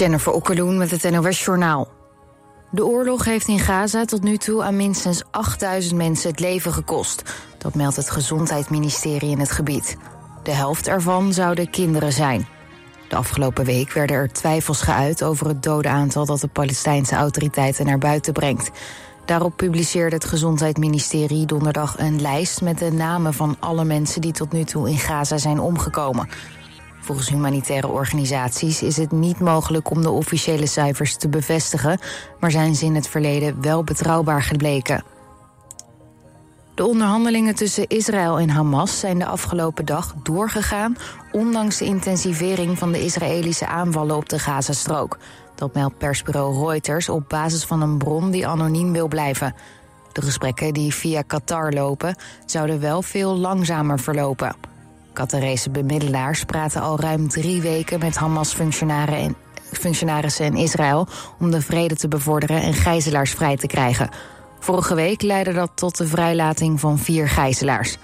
Jennifer Okkeloen met het NOS Journaal. De oorlog heeft in Gaza tot nu toe aan minstens 8000 mensen het leven gekost. Dat meldt het Gezondheidsministerie in het gebied. De helft ervan zouden kinderen zijn. De afgelopen week werden er twijfels geuit over het dodenaantal dat de Palestijnse autoriteiten naar buiten brengt. Daarop publiceerde het Gezondheidsministerie donderdag een lijst met de namen van alle mensen die tot nu toe in Gaza zijn omgekomen. Volgens humanitaire organisaties is het niet mogelijk om de officiële cijfers te bevestigen, maar zijn ze in het verleden wel betrouwbaar gebleken. De onderhandelingen tussen Israël en Hamas zijn de afgelopen dag doorgegaan, ondanks de intensivering van de Israëlische aanvallen op de Gazastrook. Dat meldt persbureau Reuters op basis van een bron die anoniem wil blijven. De gesprekken die via Qatar lopen, zouden wel veel langzamer verlopen. Qatarese bemiddelaars praten al ruim drie weken met Hamas-functionarissen in Israël om de vrede te bevorderen en gijzelaars vrij te krijgen. Vorige week leidde dat tot de vrijlating van vier gijzelaars.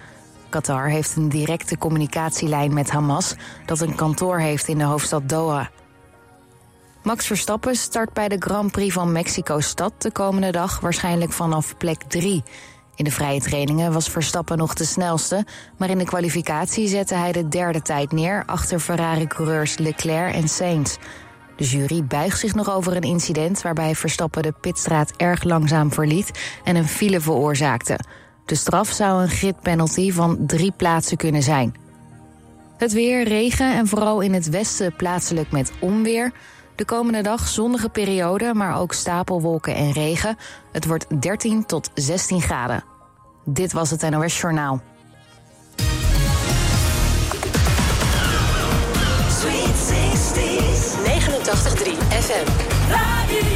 Qatar heeft een directe communicatielijn met Hamas, dat een kantoor heeft in de hoofdstad Doha. Max Verstappen start bij de Grand Prix van Mexico-stad de komende dag waarschijnlijk vanaf plek 3. In de vrije trainingen was Verstappen nog de snelste, maar in de kwalificatie zette hij de derde tijd neer achter Ferrari-coureurs Leclerc en Sainz. De jury buigt zich nog over een incident waarbij Verstappen de pitstraat erg langzaam verliet en een file veroorzaakte. De straf zou een gridpenalty van drie plaatsen kunnen zijn. Het weer, regen en vooral in het westen plaatselijk met onweer. De komende dag zonnige periode, maar ook stapelwolken en regen. Het wordt 13 tot 16 graden. Dit was het NOS Journaal. Sweet 60s. 89.3 FM.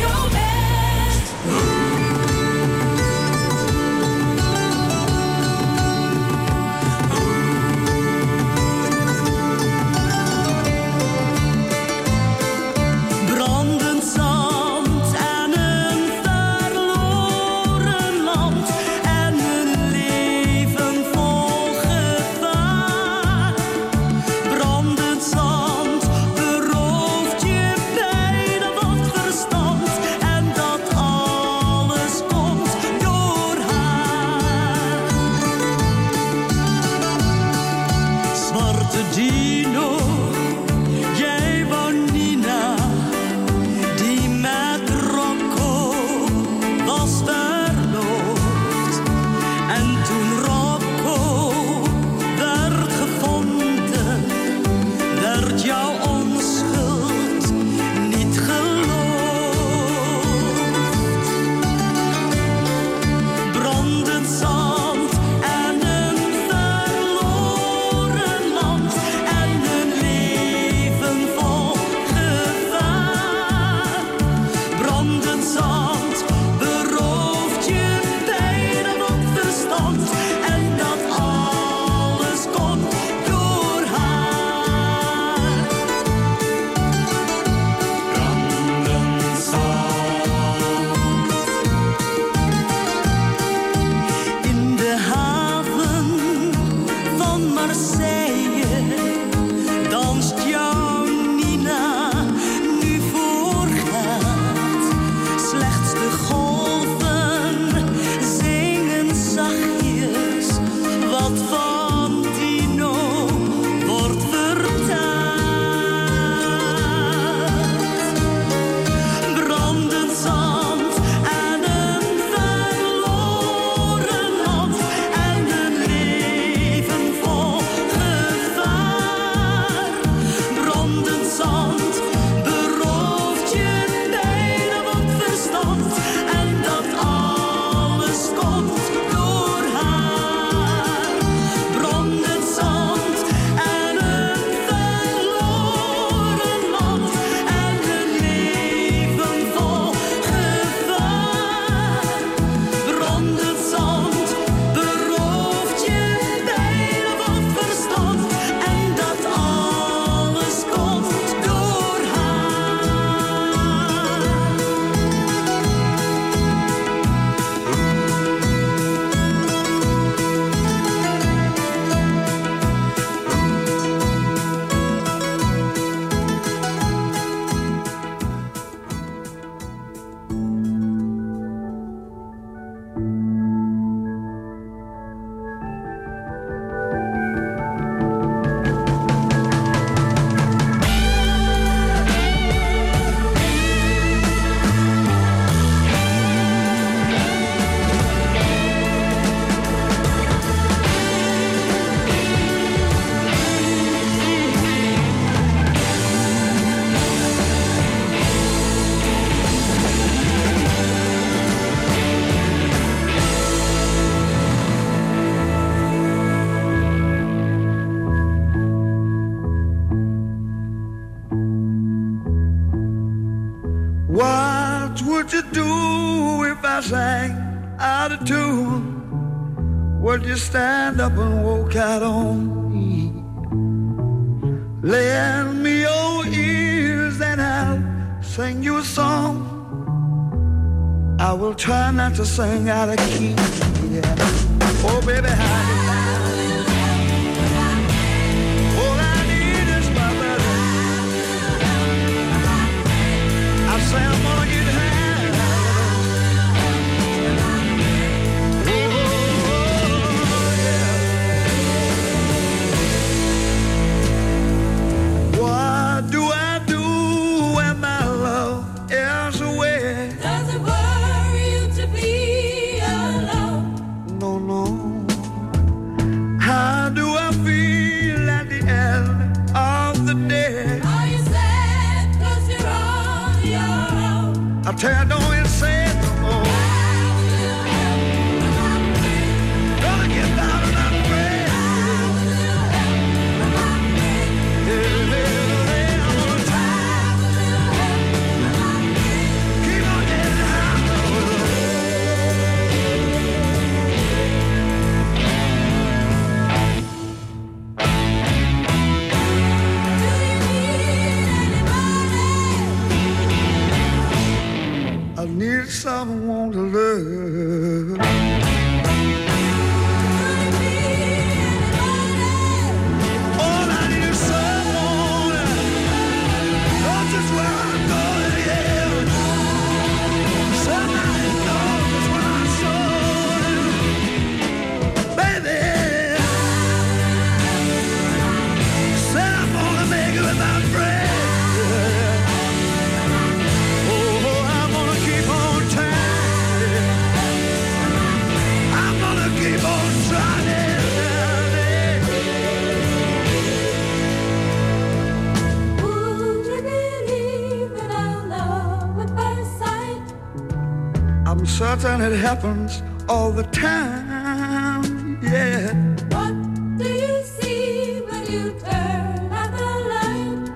It happens all the time, yeah. What do you see when you turn out the light?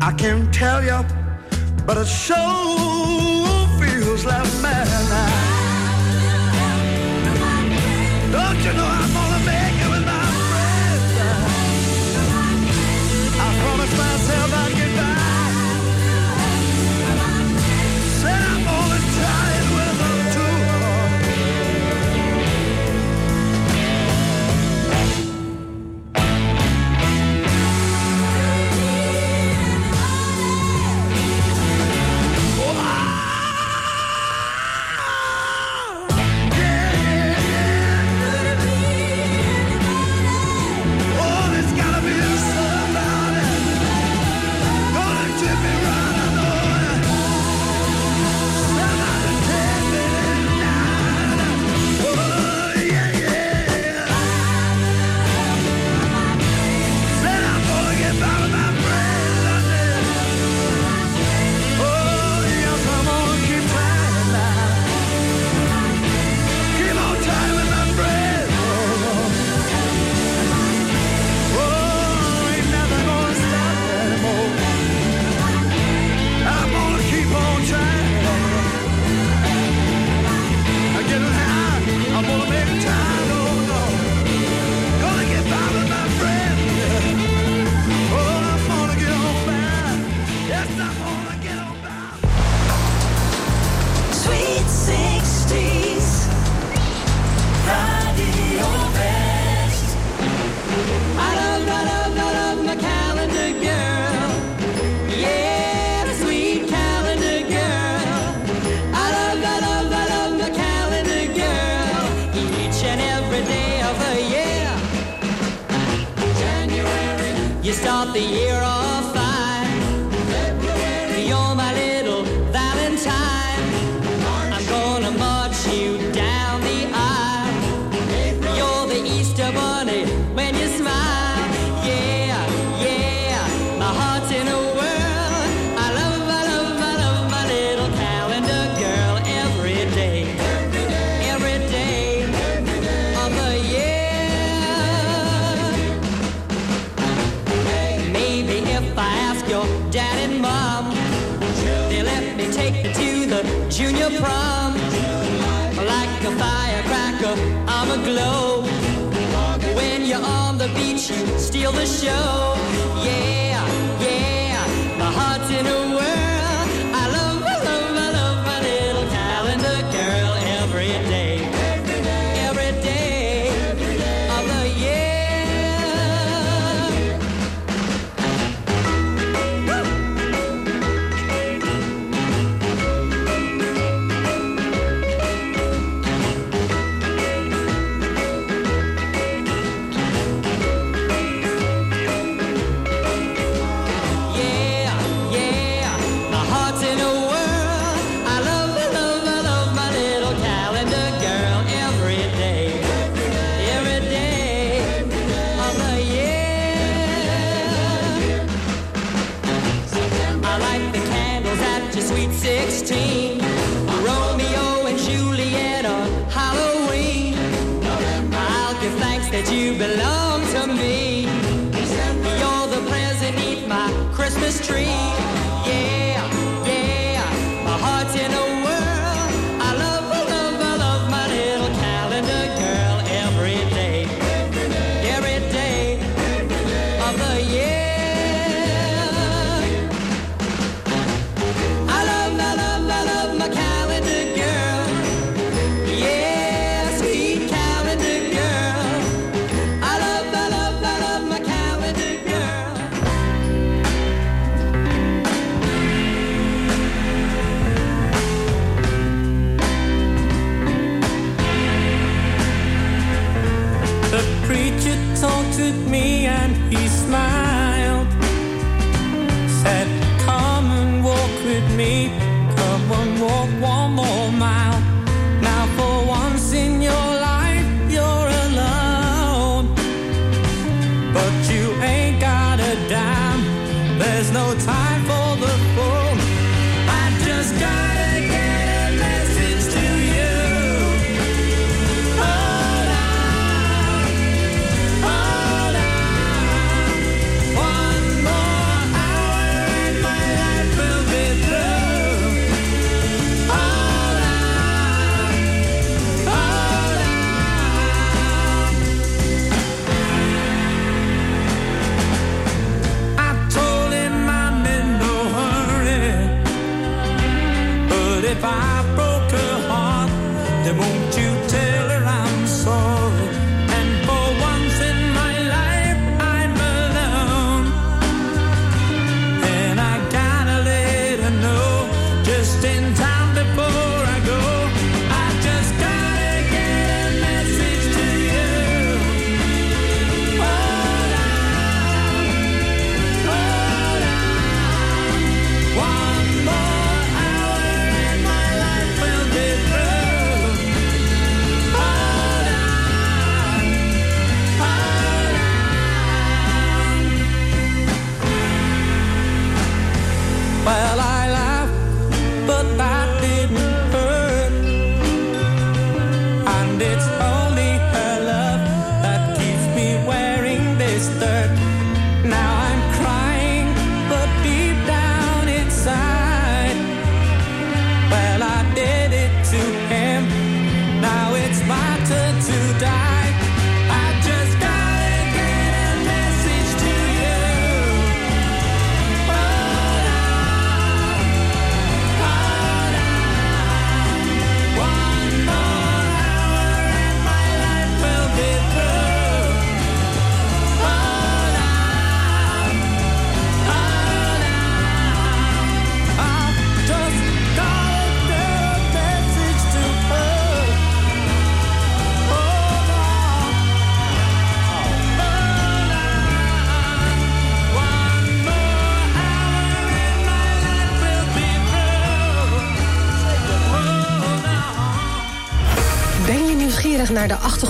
I can't tell you, but it sure feels like madness. Don't you know I'm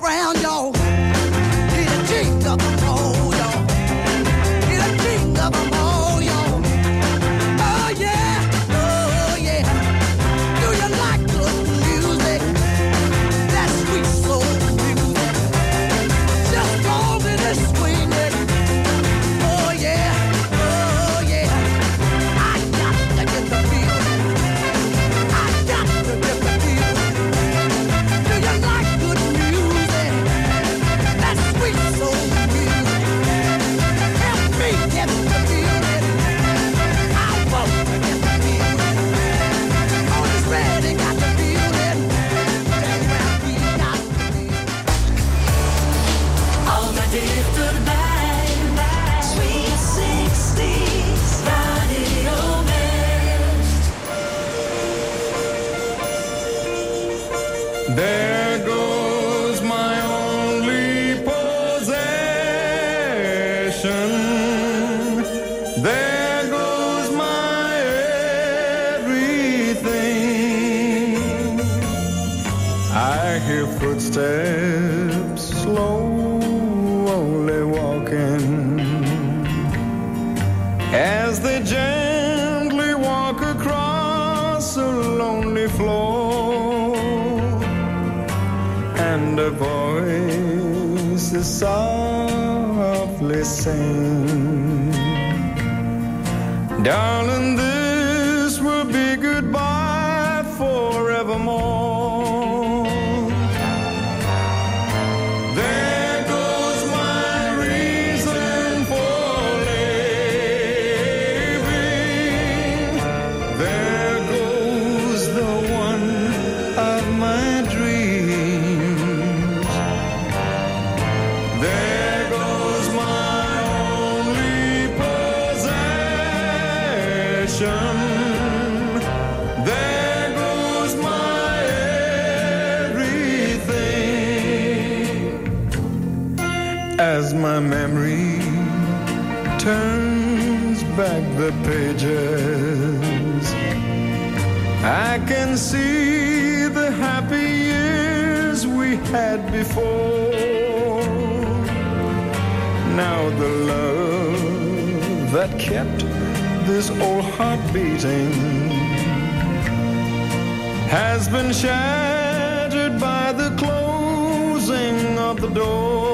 On this old heart beating has been shattered by the closing of the door.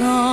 Aura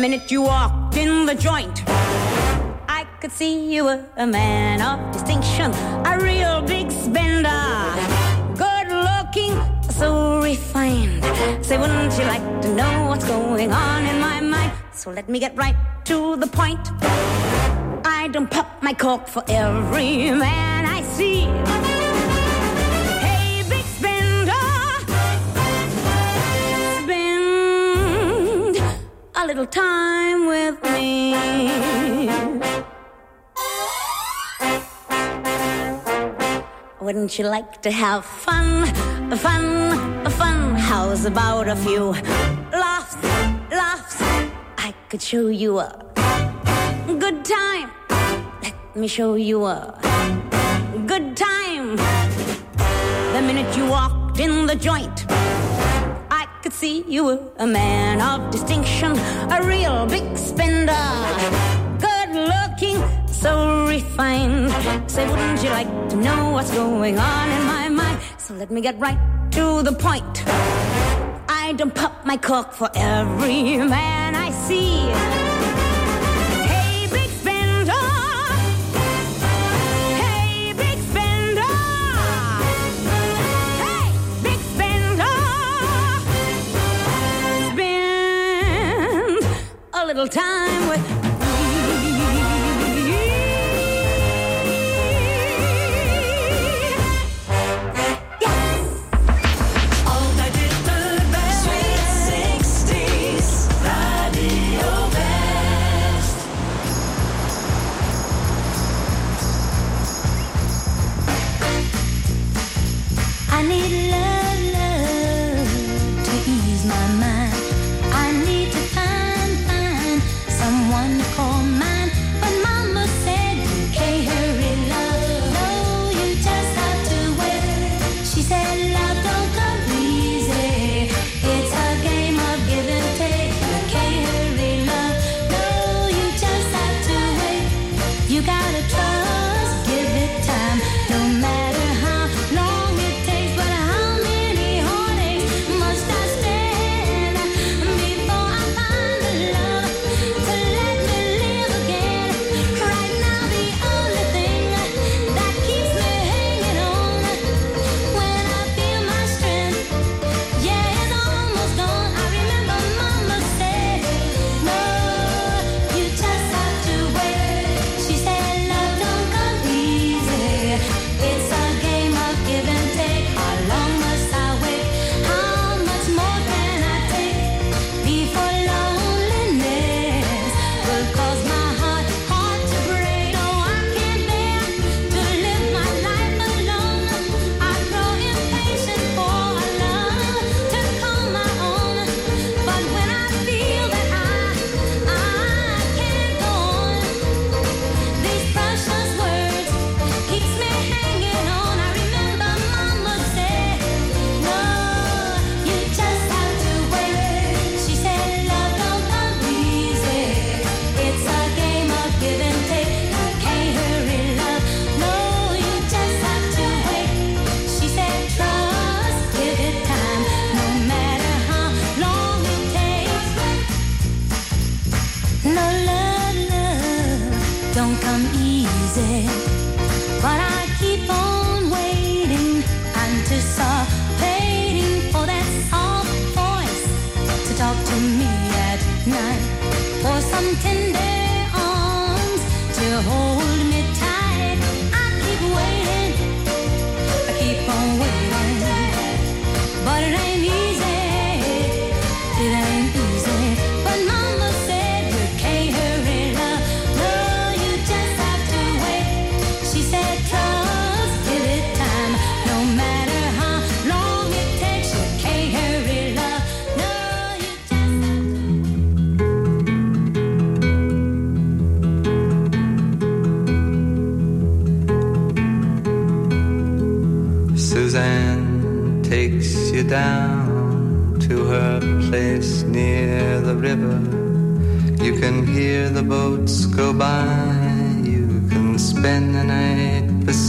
minute you walked in the joint, I could see you were a man of distinction, a real big spender. Good looking, so refined. Say, wouldn't you like to know what's going on in my mind? So let me get right to the point. I don't pop my cork for every man I see. Little time with me. Wouldn't you like to have fun, fun, fun? How's about a few laughs, laughs? I could show you a good time. Let me show you a good time. The minute you walked in the joint, I could see you were a man of distinction, a real big spender. Good looking, so refined. Say, wouldn't you like to know what's going on in my mind? So let me get right to the point. I don't pop my cork for every man I see. Little time with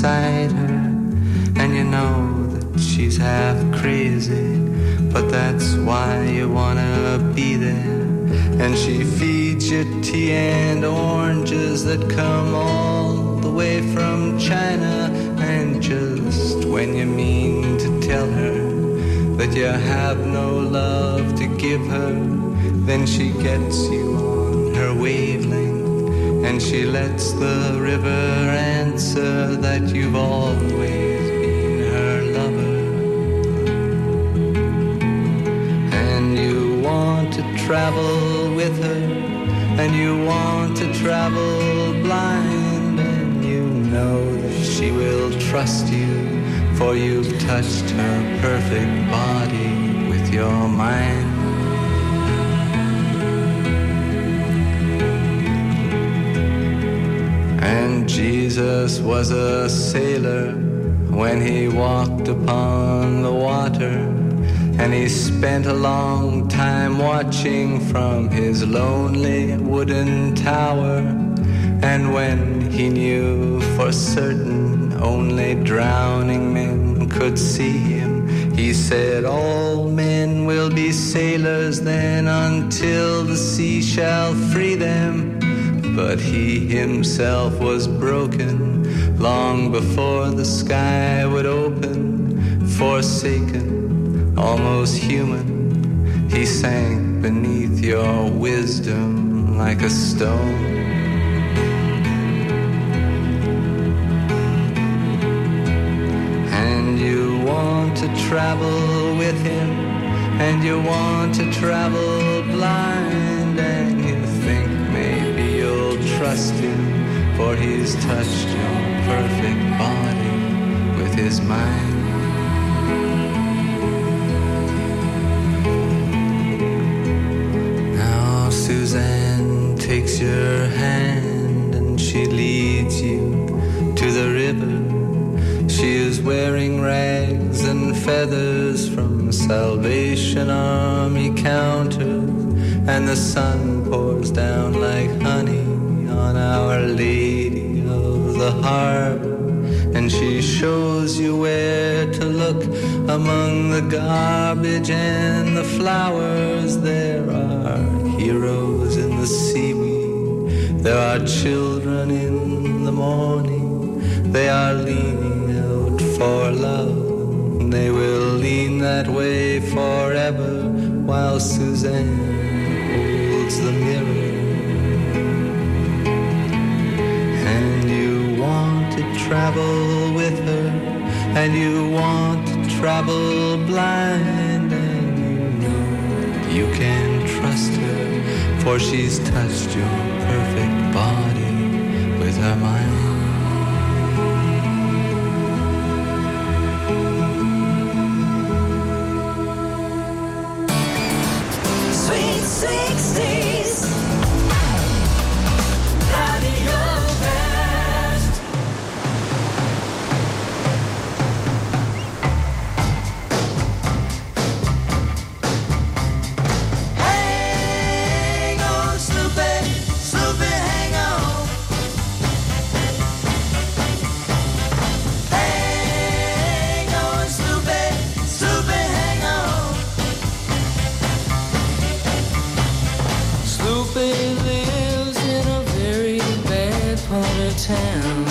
her. And you know that she's half crazy. But that's why you wanna be there. And she feeds you tea and oranges that come all the way from China. And just when you mean to tell her that you have no love to give her, then she gets you on her wavelength. And she lets the river answer that you've always been her lover. And you want to travel with her, and you want to travel blind, and you know that she will trust you, for you've touched her perfect body with your mind. Jesus was a sailor when he walked upon the water. And he spent a long time watching from his lonely wooden tower. And when he knew for certain only drowning men could see him, he said, All men will be sailors then until the sea shall free them. But he himself was broken long before the sky would open, forsaken, almost human. He sank beneath your wisdom like a stone. And you want to travel with him, and you want to travel blind, and you think maybe you'll trust him, for he's touched your perfect body with his mind. Now Suzanne takes your hand and she leads you to the river. She is wearing rags and feathers from Salvation Army counters, and the sun pours down like honey on Our Lady Harbor. And she shows you where to look among the garbage and the flowers. There are heroes in the seaweed. There are children in the morning. They are leaning out for love. They will lean that way forever while Suzanne and you want to travel blind, and you know you can trust her, for she's touched your perfect body with her mind. Town.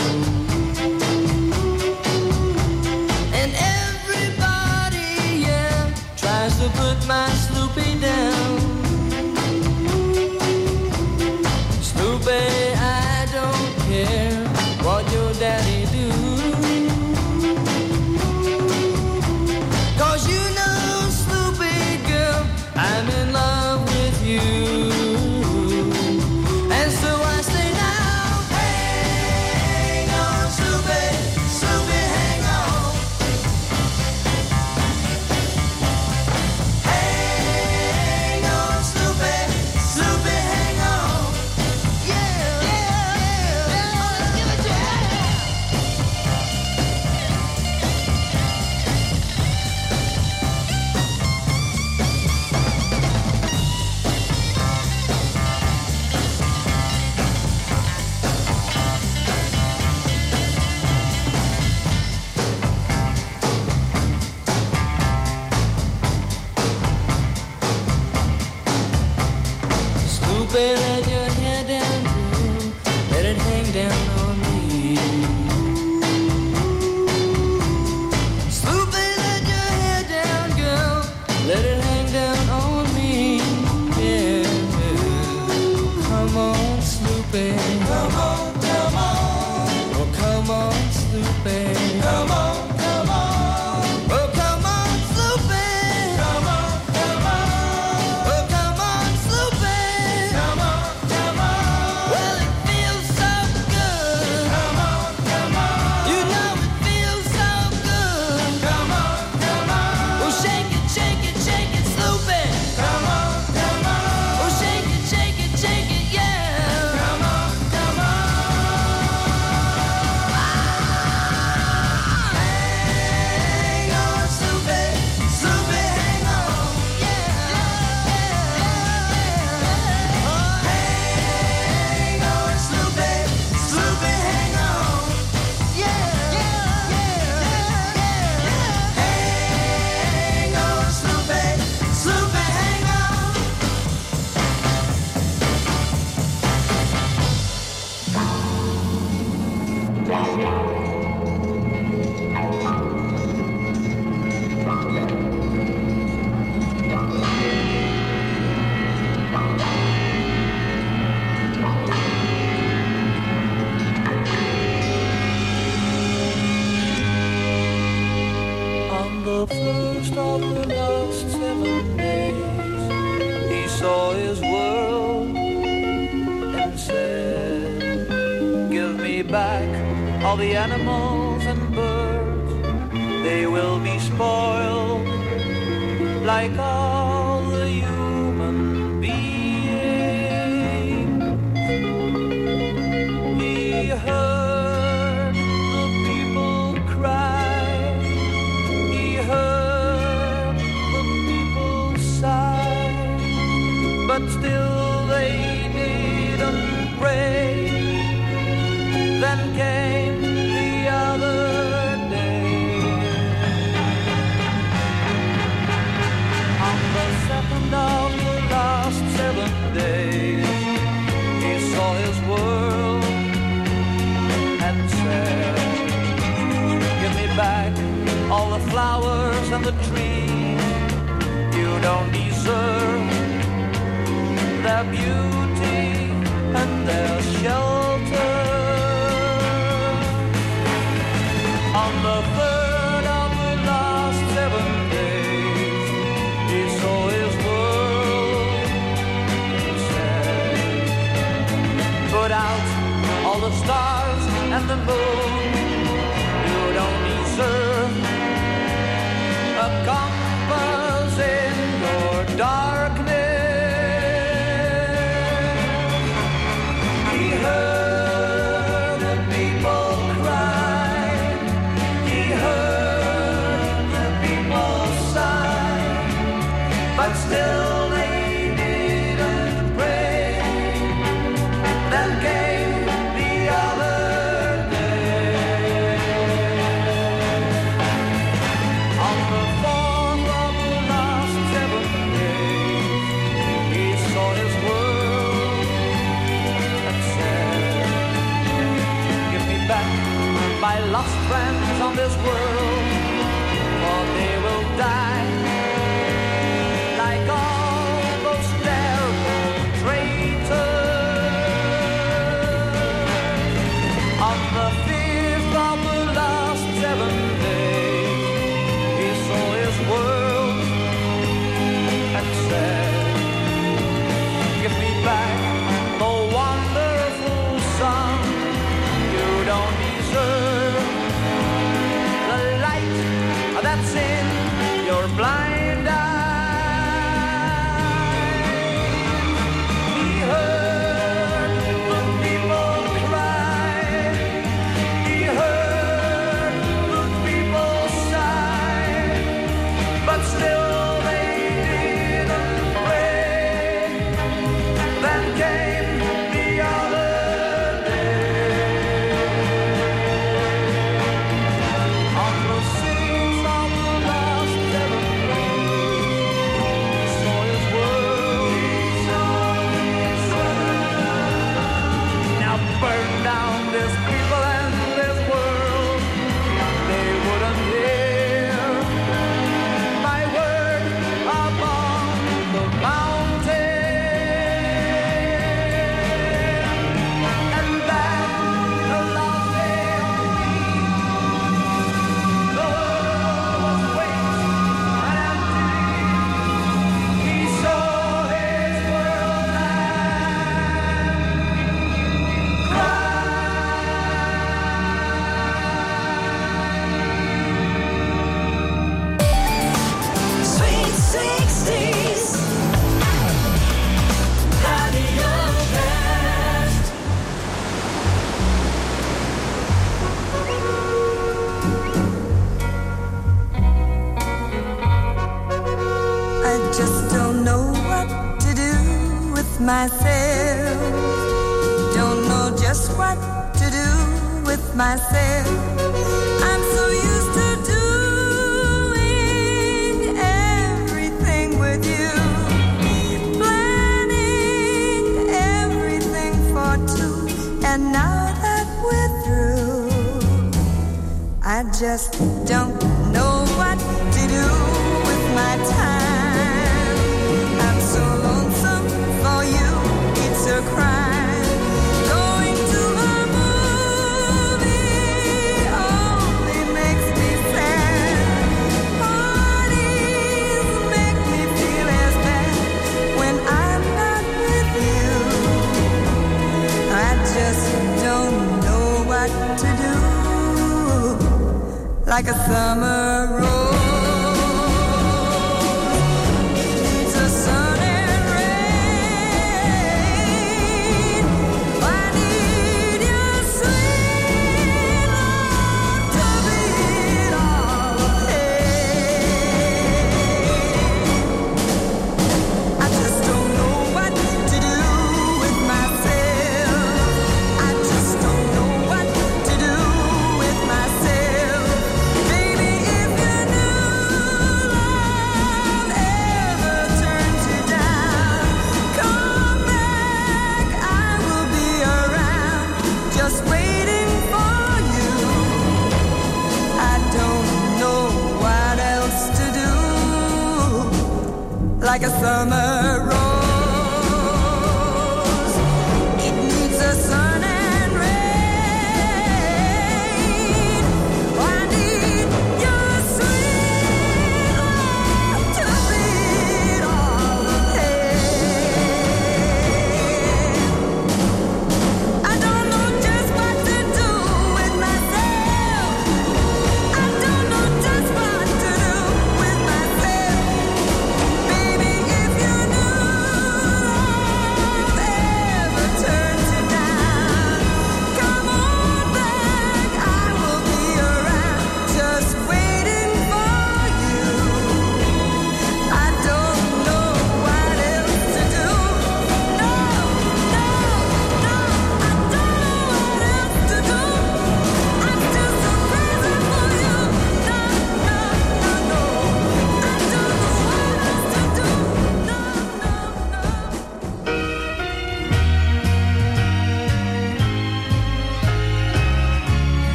Just don't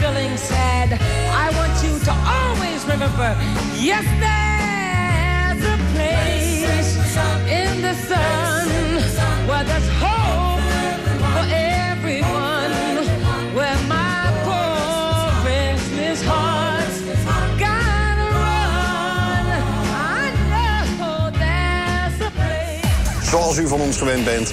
and sad. I want you to always remember, yes, there's a place in the sun where there's hope for everyone. Where my poor restless heart's gotta run. I know there's a place. Zoals u van ons gewend bent,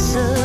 Both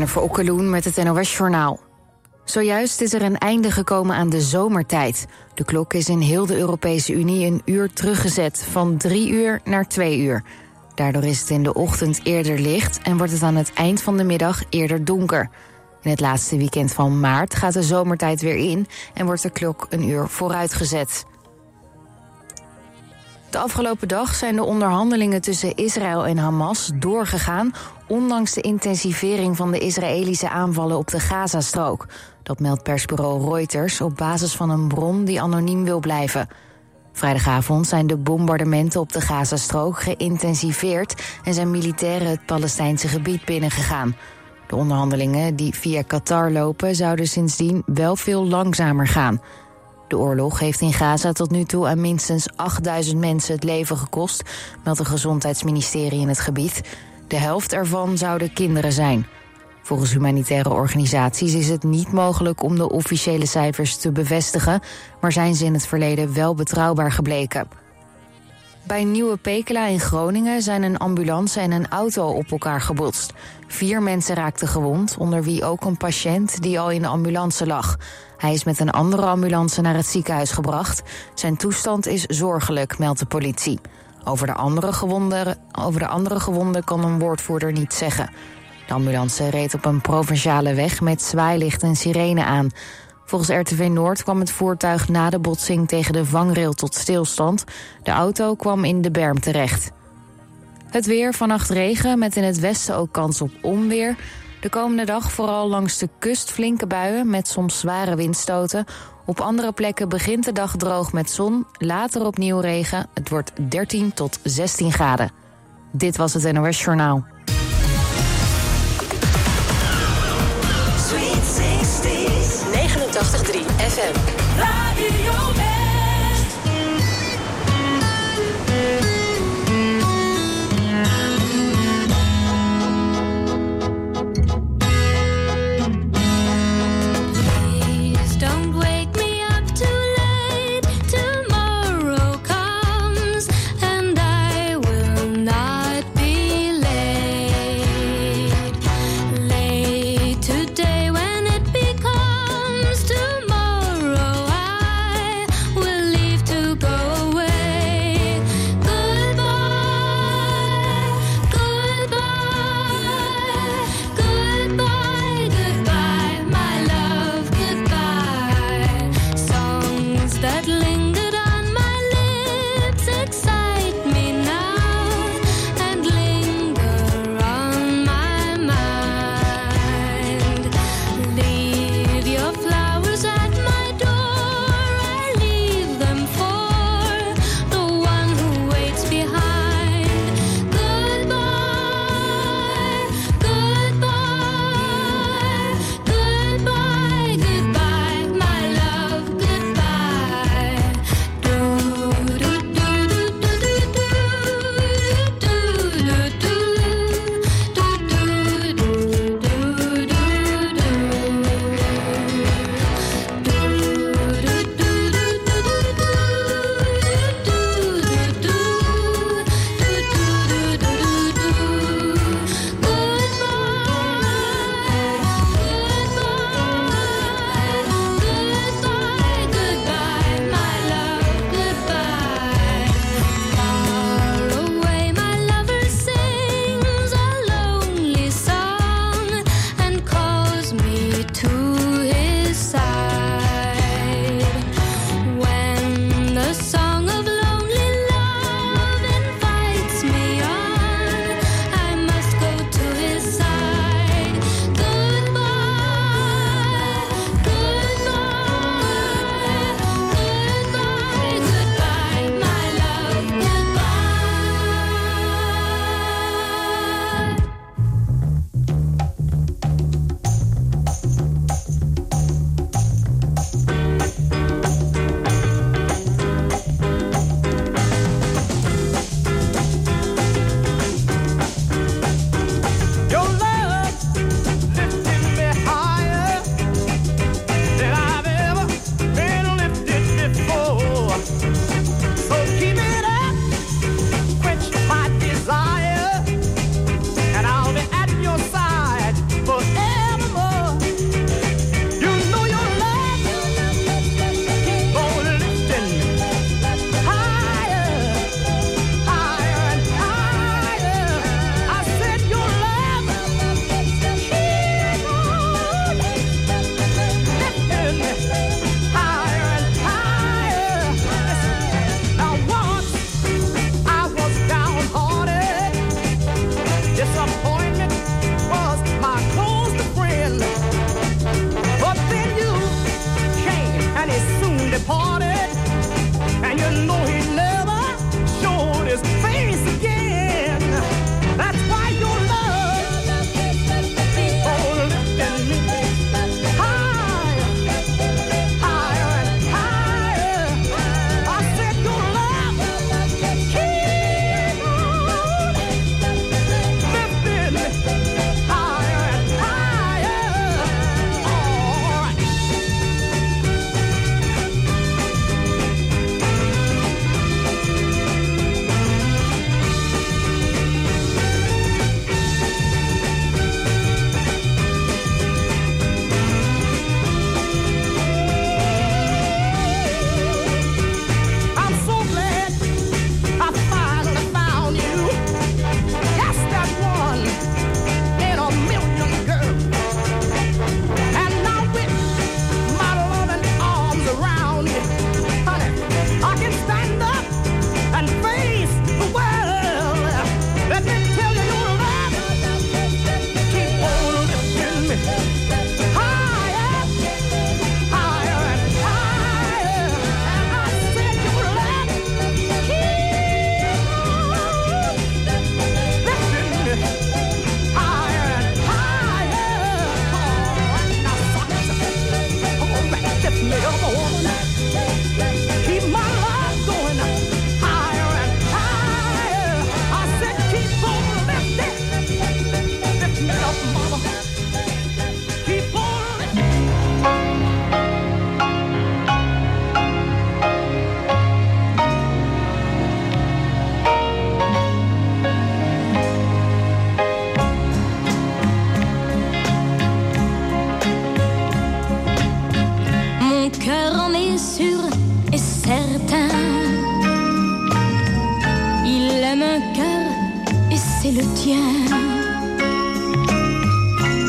Jennifer Okkeloen met het NOS Journaal. Zojuist is er een einde gekomen aan de zomertijd. De klok is in heel de Europese Unie een uur teruggezet, van drie uur naar twee uur. Daardoor is het in de ochtend eerder licht en wordt het aan het eind van de middag eerder donker. In het laatste weekend van maart gaat de zomertijd weer in en wordt de klok een uur vooruitgezet. De afgelopen dag zijn de onderhandelingen tussen Israël en Hamas doorgegaan, ondanks de intensivering van de Israëlische aanvallen op de Gazastrook. Dat meldt persbureau Reuters op basis van een bron die anoniem wil blijven. Vrijdagavond zijn de bombardementen op de Gazastrook geïntensiveerd en zijn militairen het Palestijnse gebied binnengegaan. De onderhandelingen die via Qatar lopen zouden sindsdien wel veel langzamer gaan. De oorlog heeft in Gaza tot nu toe aan minstens 8000 mensen het leven gekost, meldt het gezondheidsministerie in het gebied. De helft ervan zouden kinderen zijn. Volgens humanitaire organisaties is het niet mogelijk om de officiële cijfers te bevestigen, maar zijn ze in het verleden wel betrouwbaar gebleken. Bij Nieuwe Pekela in Groningen zijn een ambulance en een auto op elkaar gebotst. Vier mensen raakten gewond, onder wie ook een patiënt die al in de ambulance lag. Hij is met een andere ambulance naar het ziekenhuis gebracht. Zijn toestand is zorgelijk, meldt de politie. Over de andere gewonden, over de andere gewonden kan een woordvoerder niet zeggen. De ambulance reed op een provinciale weg met zwaailicht en sirene aan. Volgens RTV Noord kwam het voertuig na de botsing tegen de vangrail tot stilstand. De auto kwam in de berm terecht. Het weer, vannacht regen, met in het westen ook kans op onweer. De komende dag vooral langs de kust flinke buien met soms zware windstoten. Op andere plekken begint de dag droog met zon, later opnieuw regen. Het wordt 13 tot 16 graden. Dit was het NOS Journaal. Sweet 60s. 89.3 FM.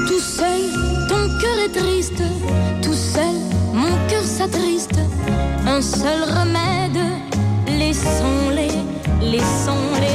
Tout seul, ton cœur est triste, tout seul, mon cœur s'attriste. Un seul remède, laissons-les, laissons-les.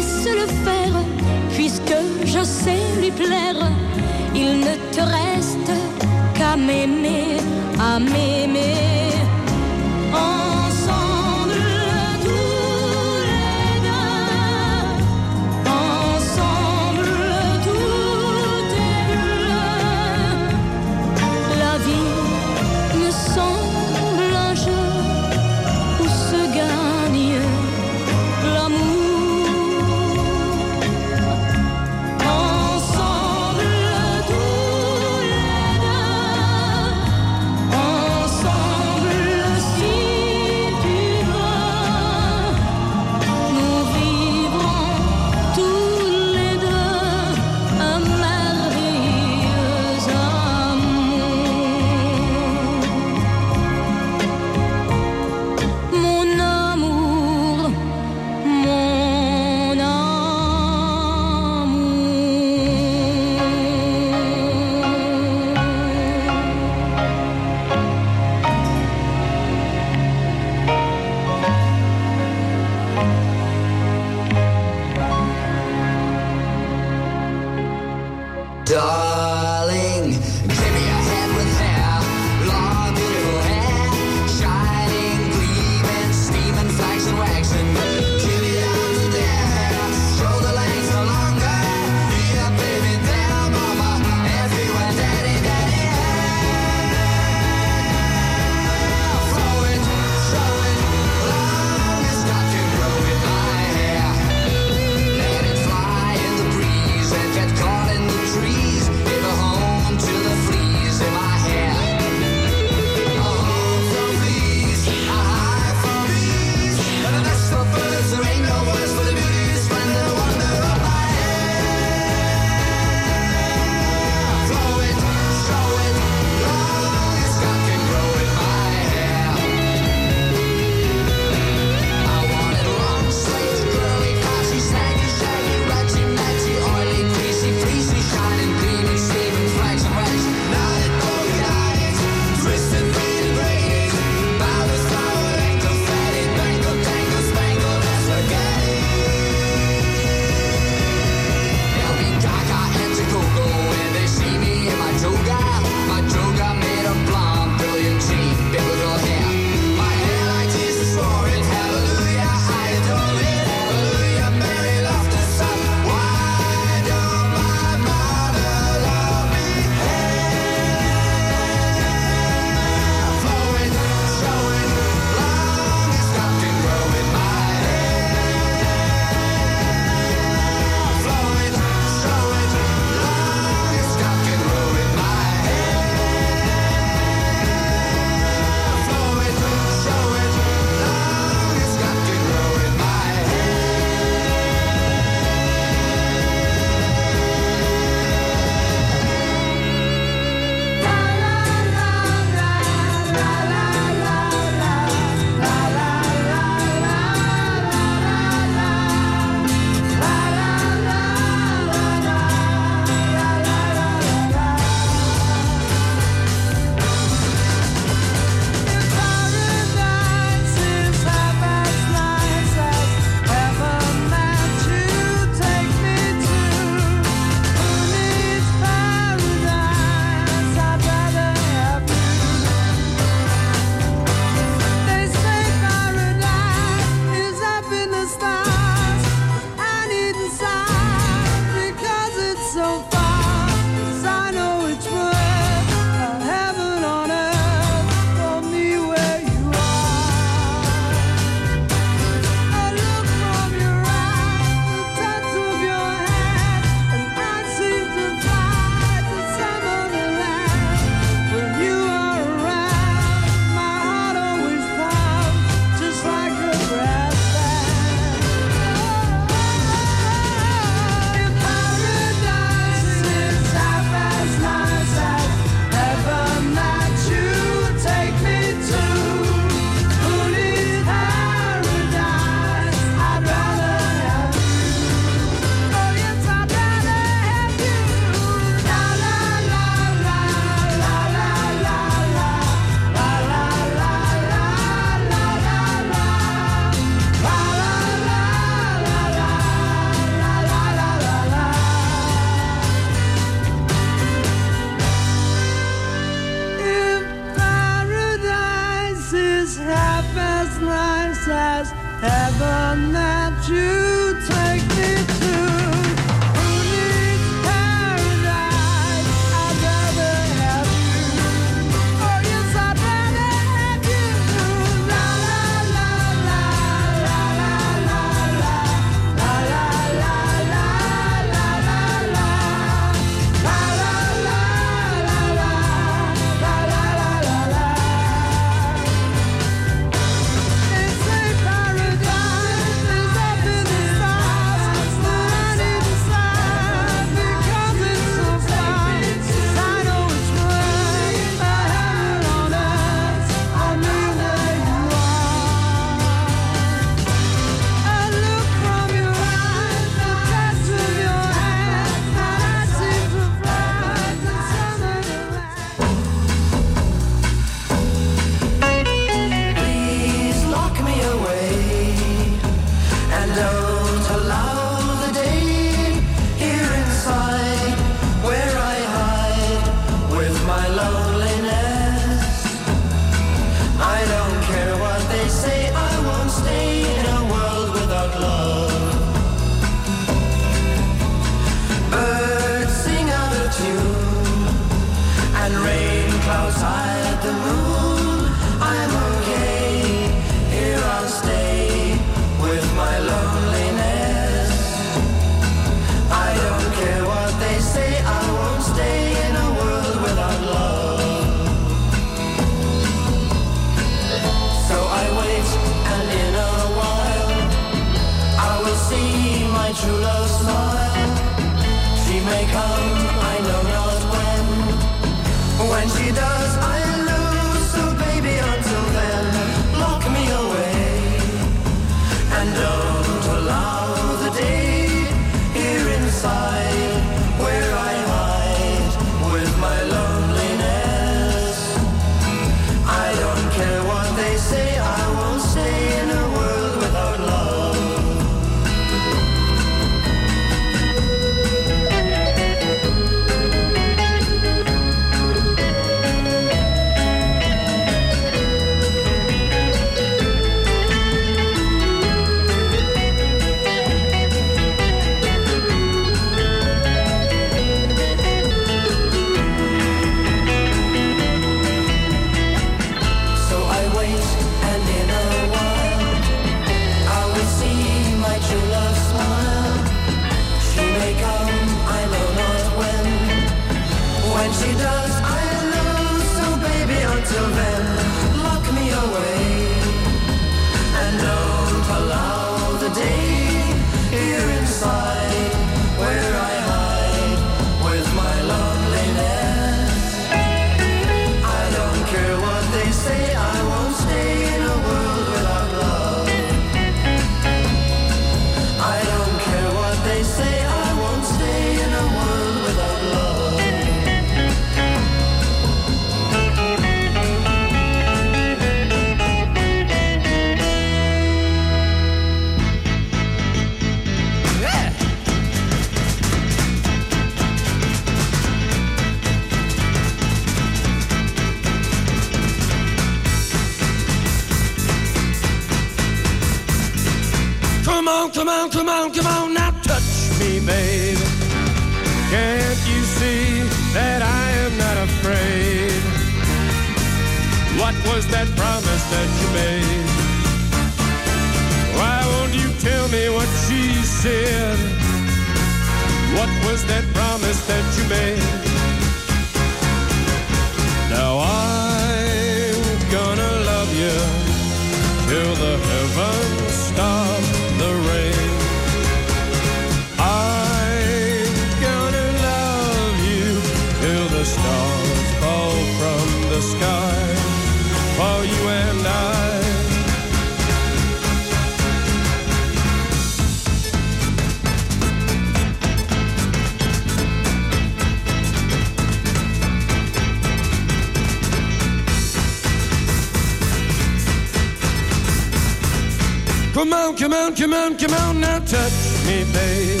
Come on, come on, come on, come on, now touch me, babe.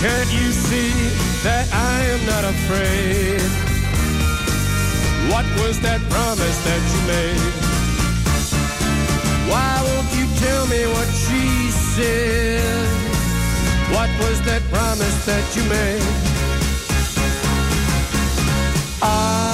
Can't you see that I am not afraid? What was that promise that you made? Why won't you tell me what she said? What was that promise that you made? I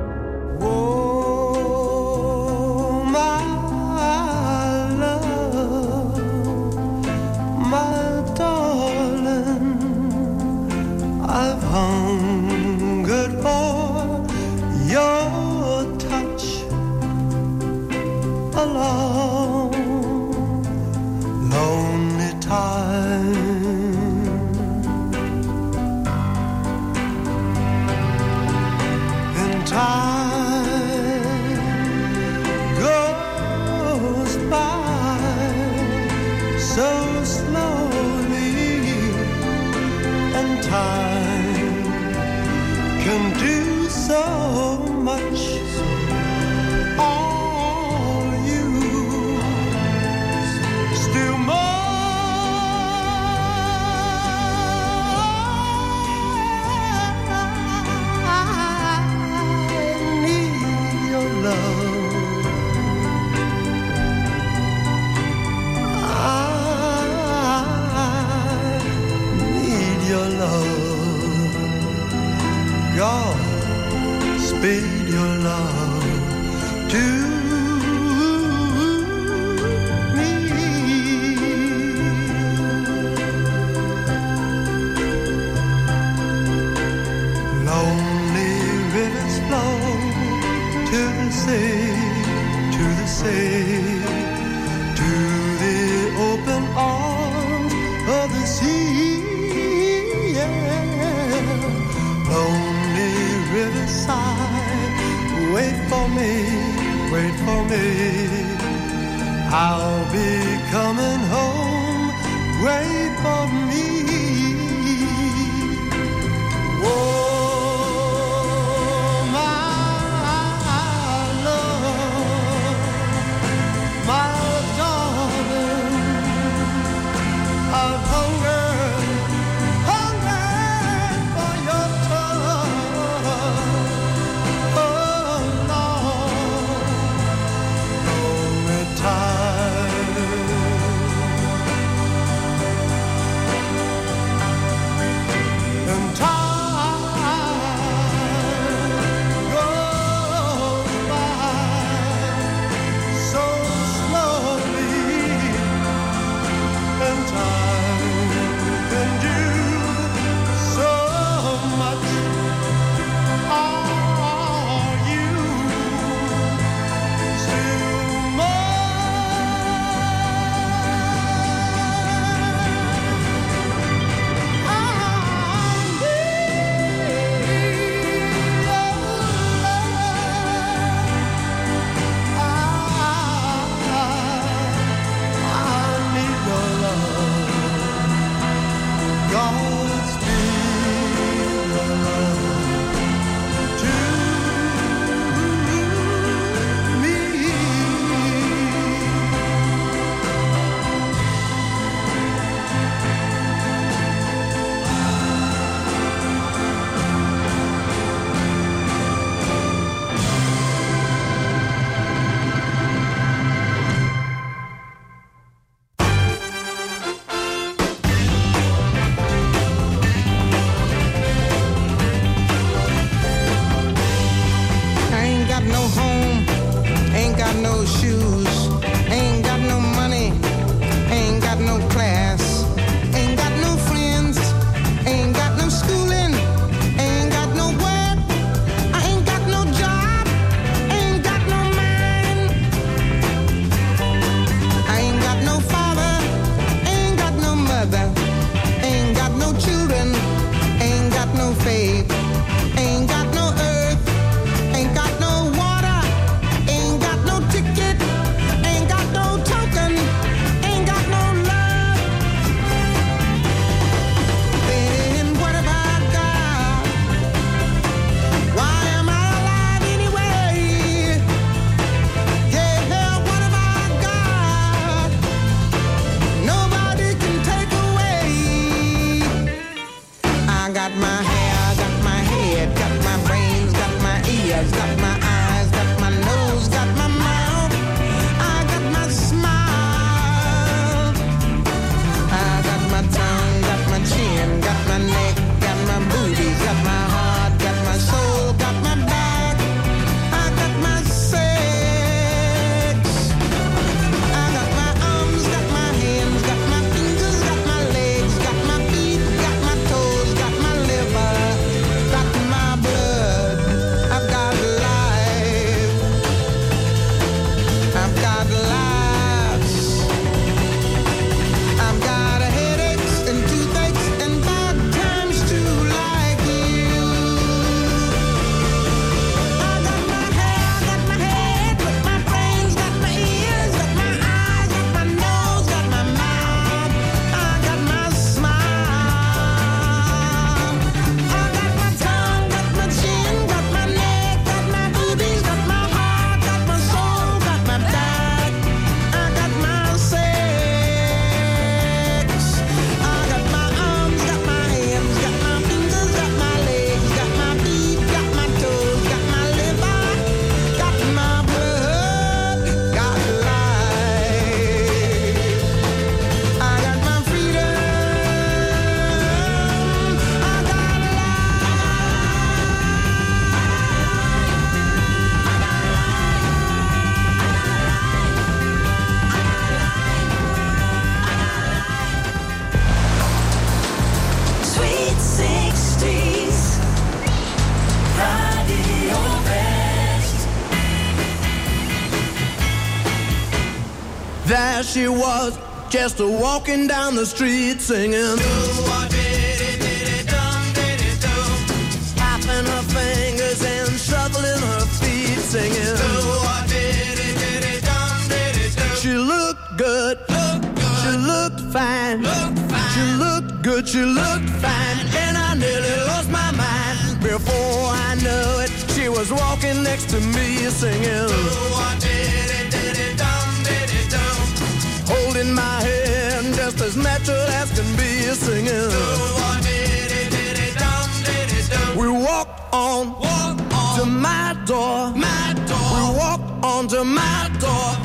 Just walking down the street singing. Tapping her fingers and shuffling her feet singing. She looked good. She looked fine. She looked good. She looked fine. And I nearly lost my mind. Before I knew it, she was walking next to me singing. As natural as can be singing. We walk on, walk to my door. My door. We walked on to my door.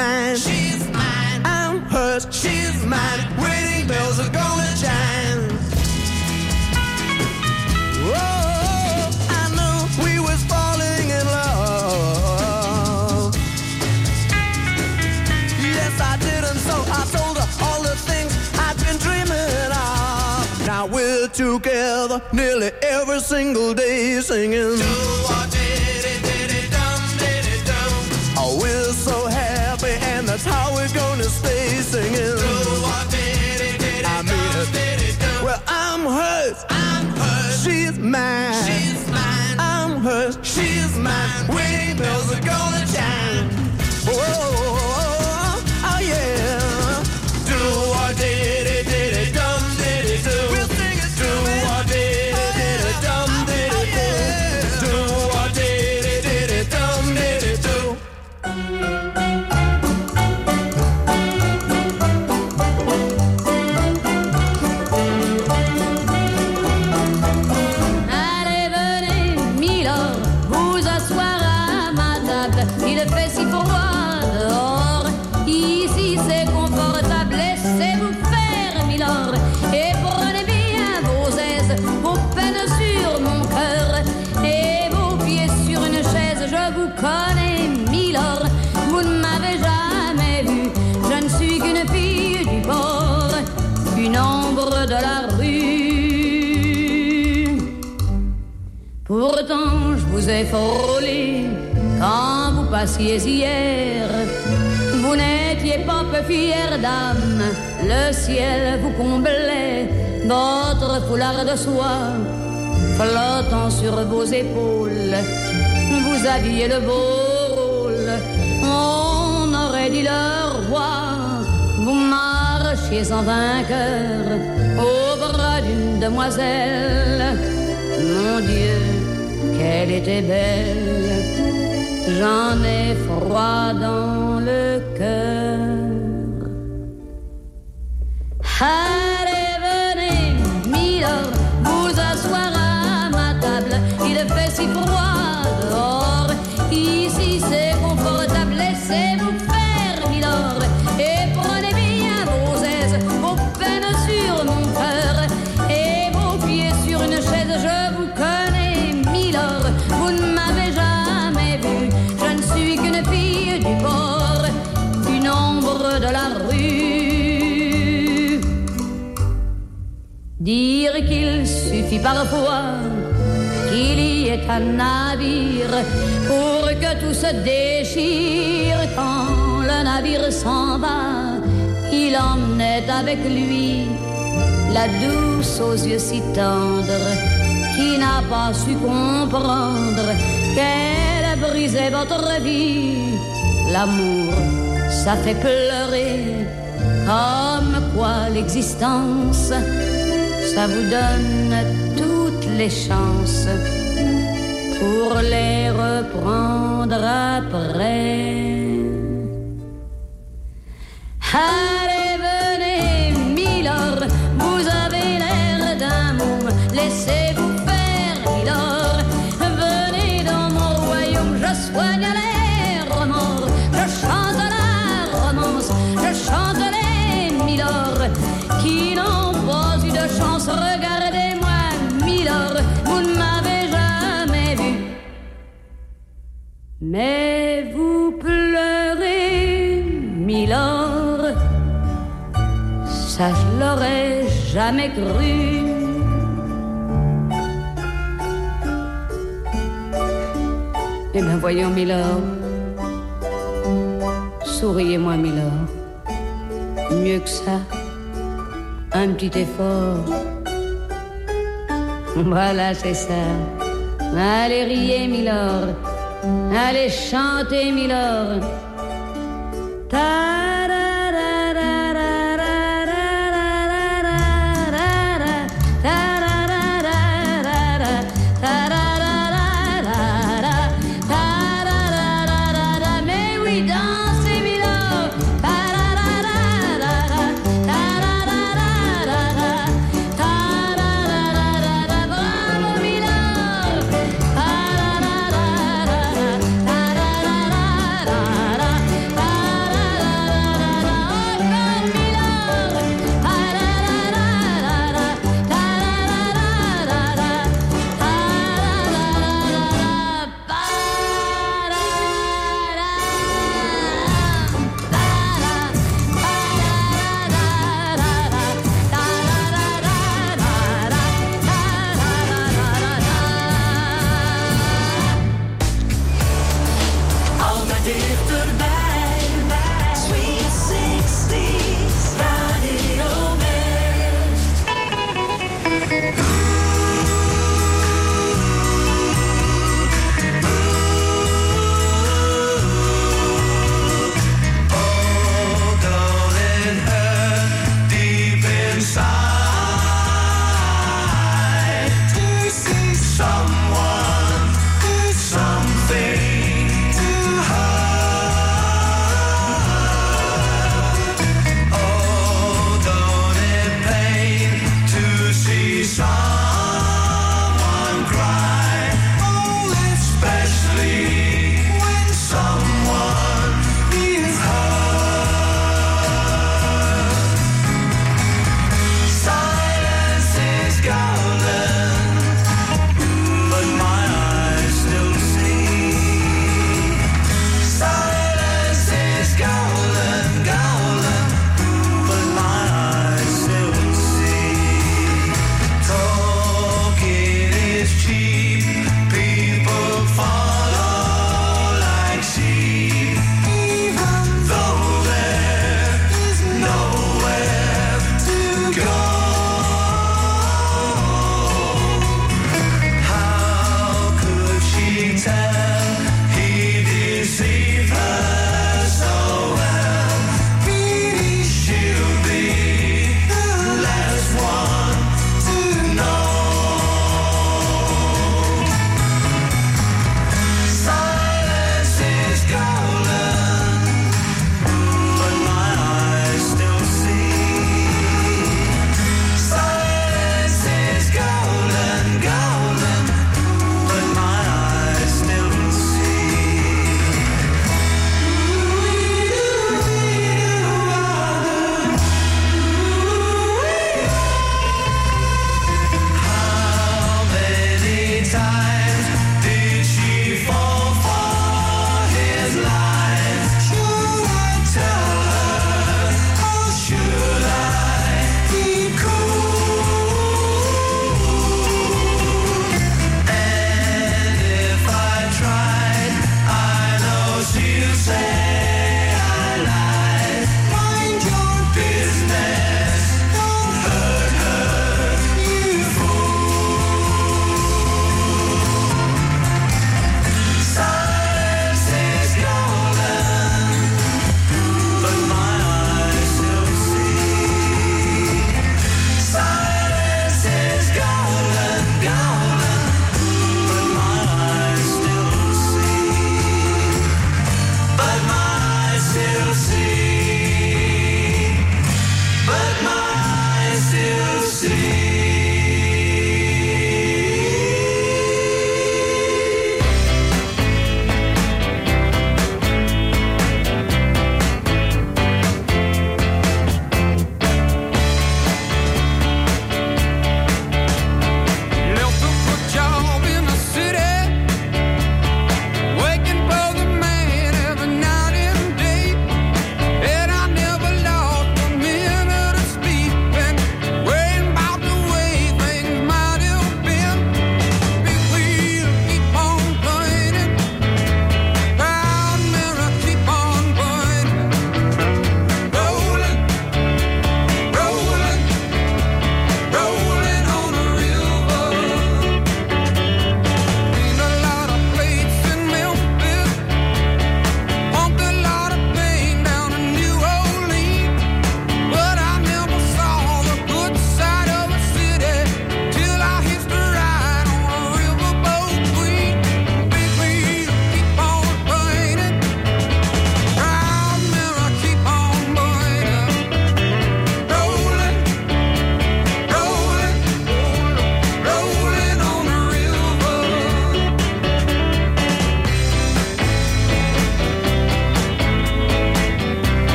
Mine. She's mine. I'm hers. She's mine. Wedding bells are gonna chime. Oh, I knew we was falling in love. Yes, I did, and so I told her all the things I've been dreaming of. Now we're together nearly every single day singing. That's how we're gonna stay singing. I mean it. Well, I'm hers. I'm hers. She's mine. She's mine. I'm hers. She's mine. Wedding bells are gonna chime. Oh, hier. Vous n'étiez pas peu fière d'âme, le ciel vous comblait, votre foulard de soie flottant sur vos épaules. Vous aviez le beau rôle, on aurait dit le roi. Vous marchiez en vainqueur au bras d'une demoiselle. Mon Dieu, qu'elle était belle. J'en ai froid dans le cœur. Allez, venez, Milord, vous asseoir à ma table. Il fait si froid dehors. Ici, c'est suffit parfois qu'il y ait un navire pour que tout se déchire quand le navire s'en va. Il emmenait avec lui la douce aux yeux si tendres qui n'a pas su comprendre qu'elle brisait votre vie. L'amour, ça fait pleurer comme quoi l'existence, ça vous donne chances pour les reprendre après. Mais vous pleurez, milord, ça je l'aurais jamais cru. Eh bien voyons, milord, souriez-moi, milord. Mieux que ça, un petit effort. Voilà, c'est ça. Allez riez, milord. Allez chanter, milord.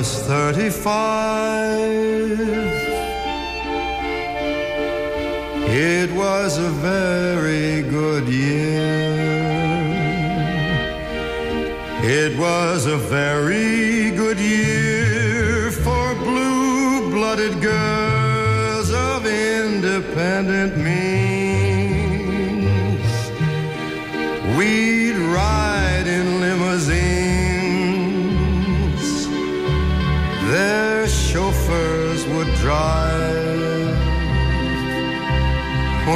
was 35. It was a very good year. It was a very good year for blue blooded girls of independence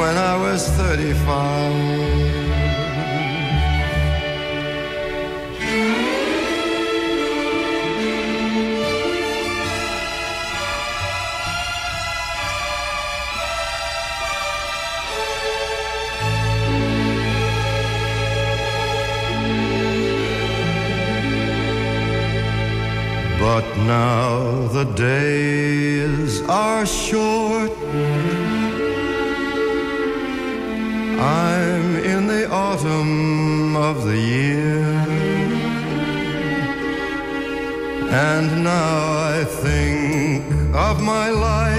when I was 35. But now the days are short of the year. And now I think of my life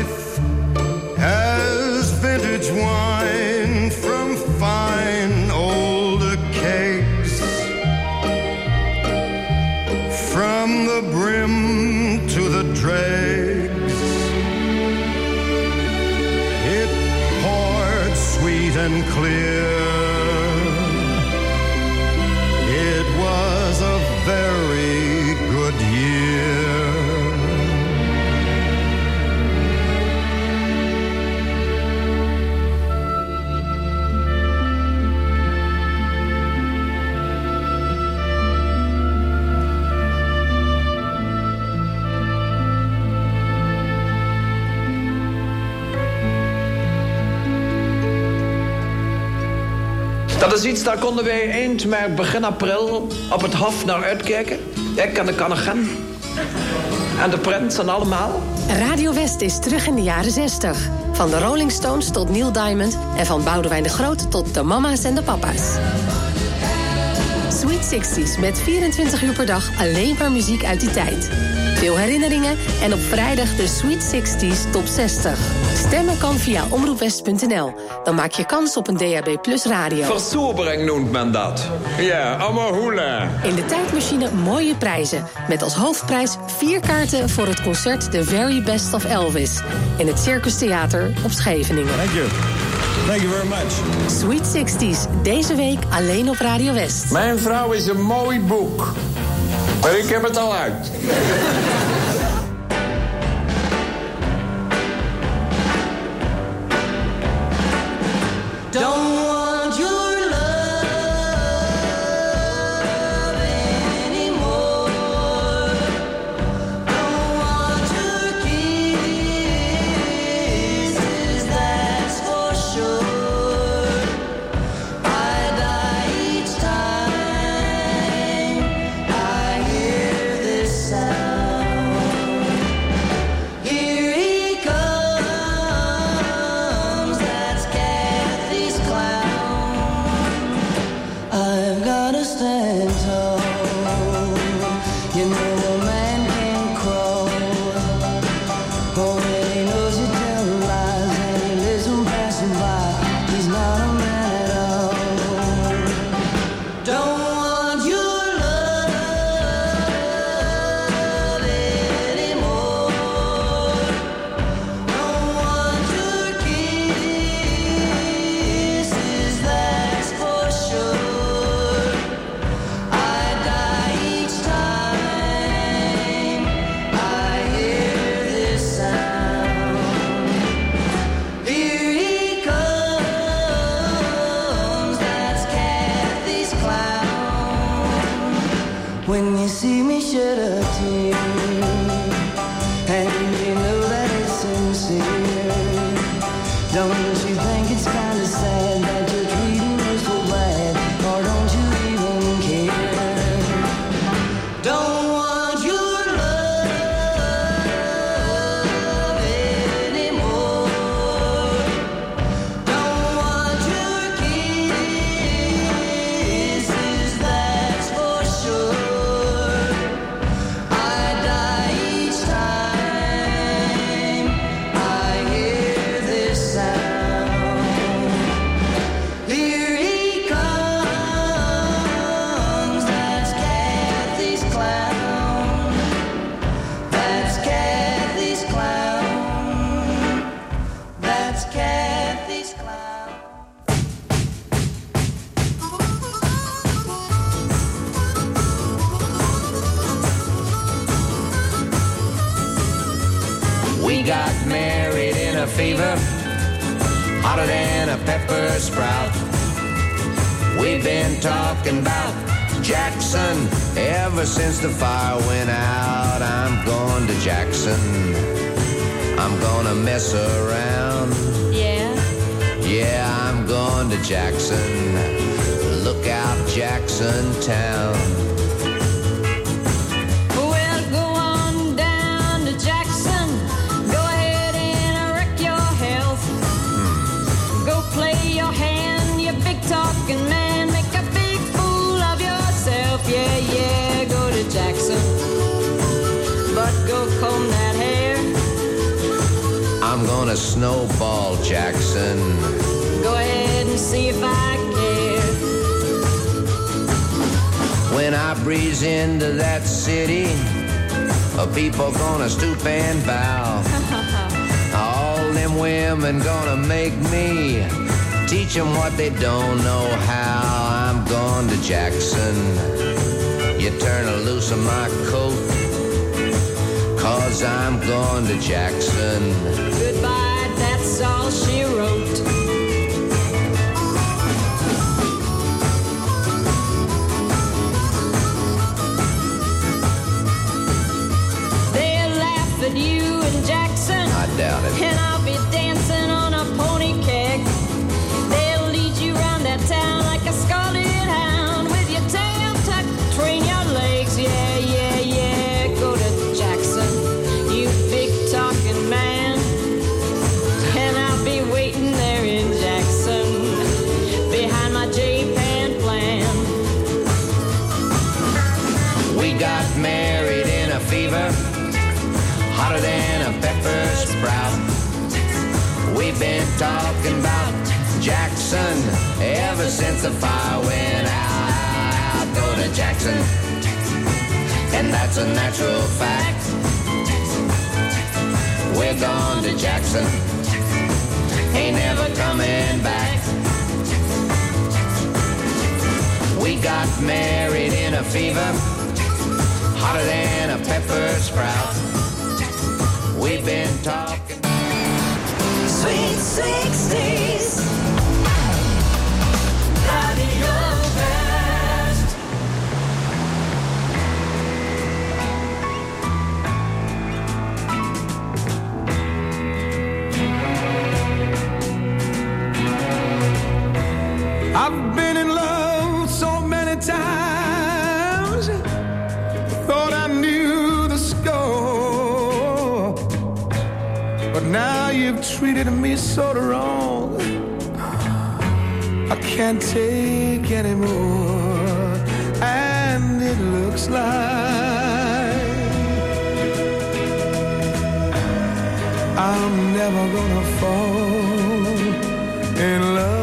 Dat is iets, daar konden wij eind mei, begin april op het Hof naar uitkijken. Ik en de Kannegem. En de Prins en allemaal. Radio West is terug in de jaren 60. Van de Rolling Stones tot Neil Diamond en van Boudewijn de Groot tot de mama's en de papa's. Sweet 60s met 24 uur per dag alleen maar muziek uit die tijd. Veel herinneringen en op vrijdag de Sweet 60s top 60. Stemmen kan via omroepwest.nl. Dan maak je kans op een DAB Plus radio. Versobering noemt men dat. Ja, allemaal hoela. In de tijdmachine mooie prijzen. Met als hoofdprijs vier kaarten voor het concert The Very Best of Elvis. In het Circus Theater op Scheveningen. Thank you. Thank you very much. Sweet 60s, deze week alleen op Radio West. Mijn vrouw is een mooi boek. Maar ik heb het al uit. talking about Jackson ever since the fire went out. I go to Jackson, and that's a natural fact. We're gone to Jackson, ain't never coming back. We got married in a fever, hotter than a pepper sprout. We've been talking. 60s. treated me so wrong. I can't take anymore, and it looks like I'm never gonna fall in love.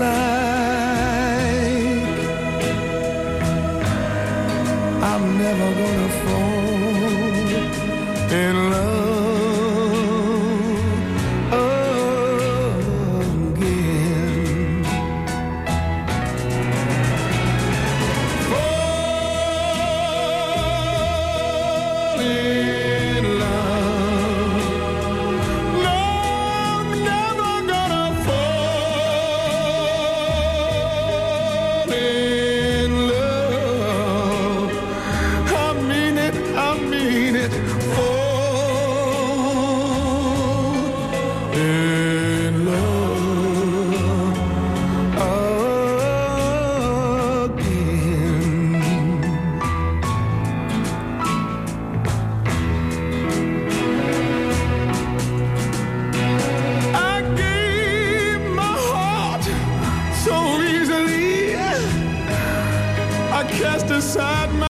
life.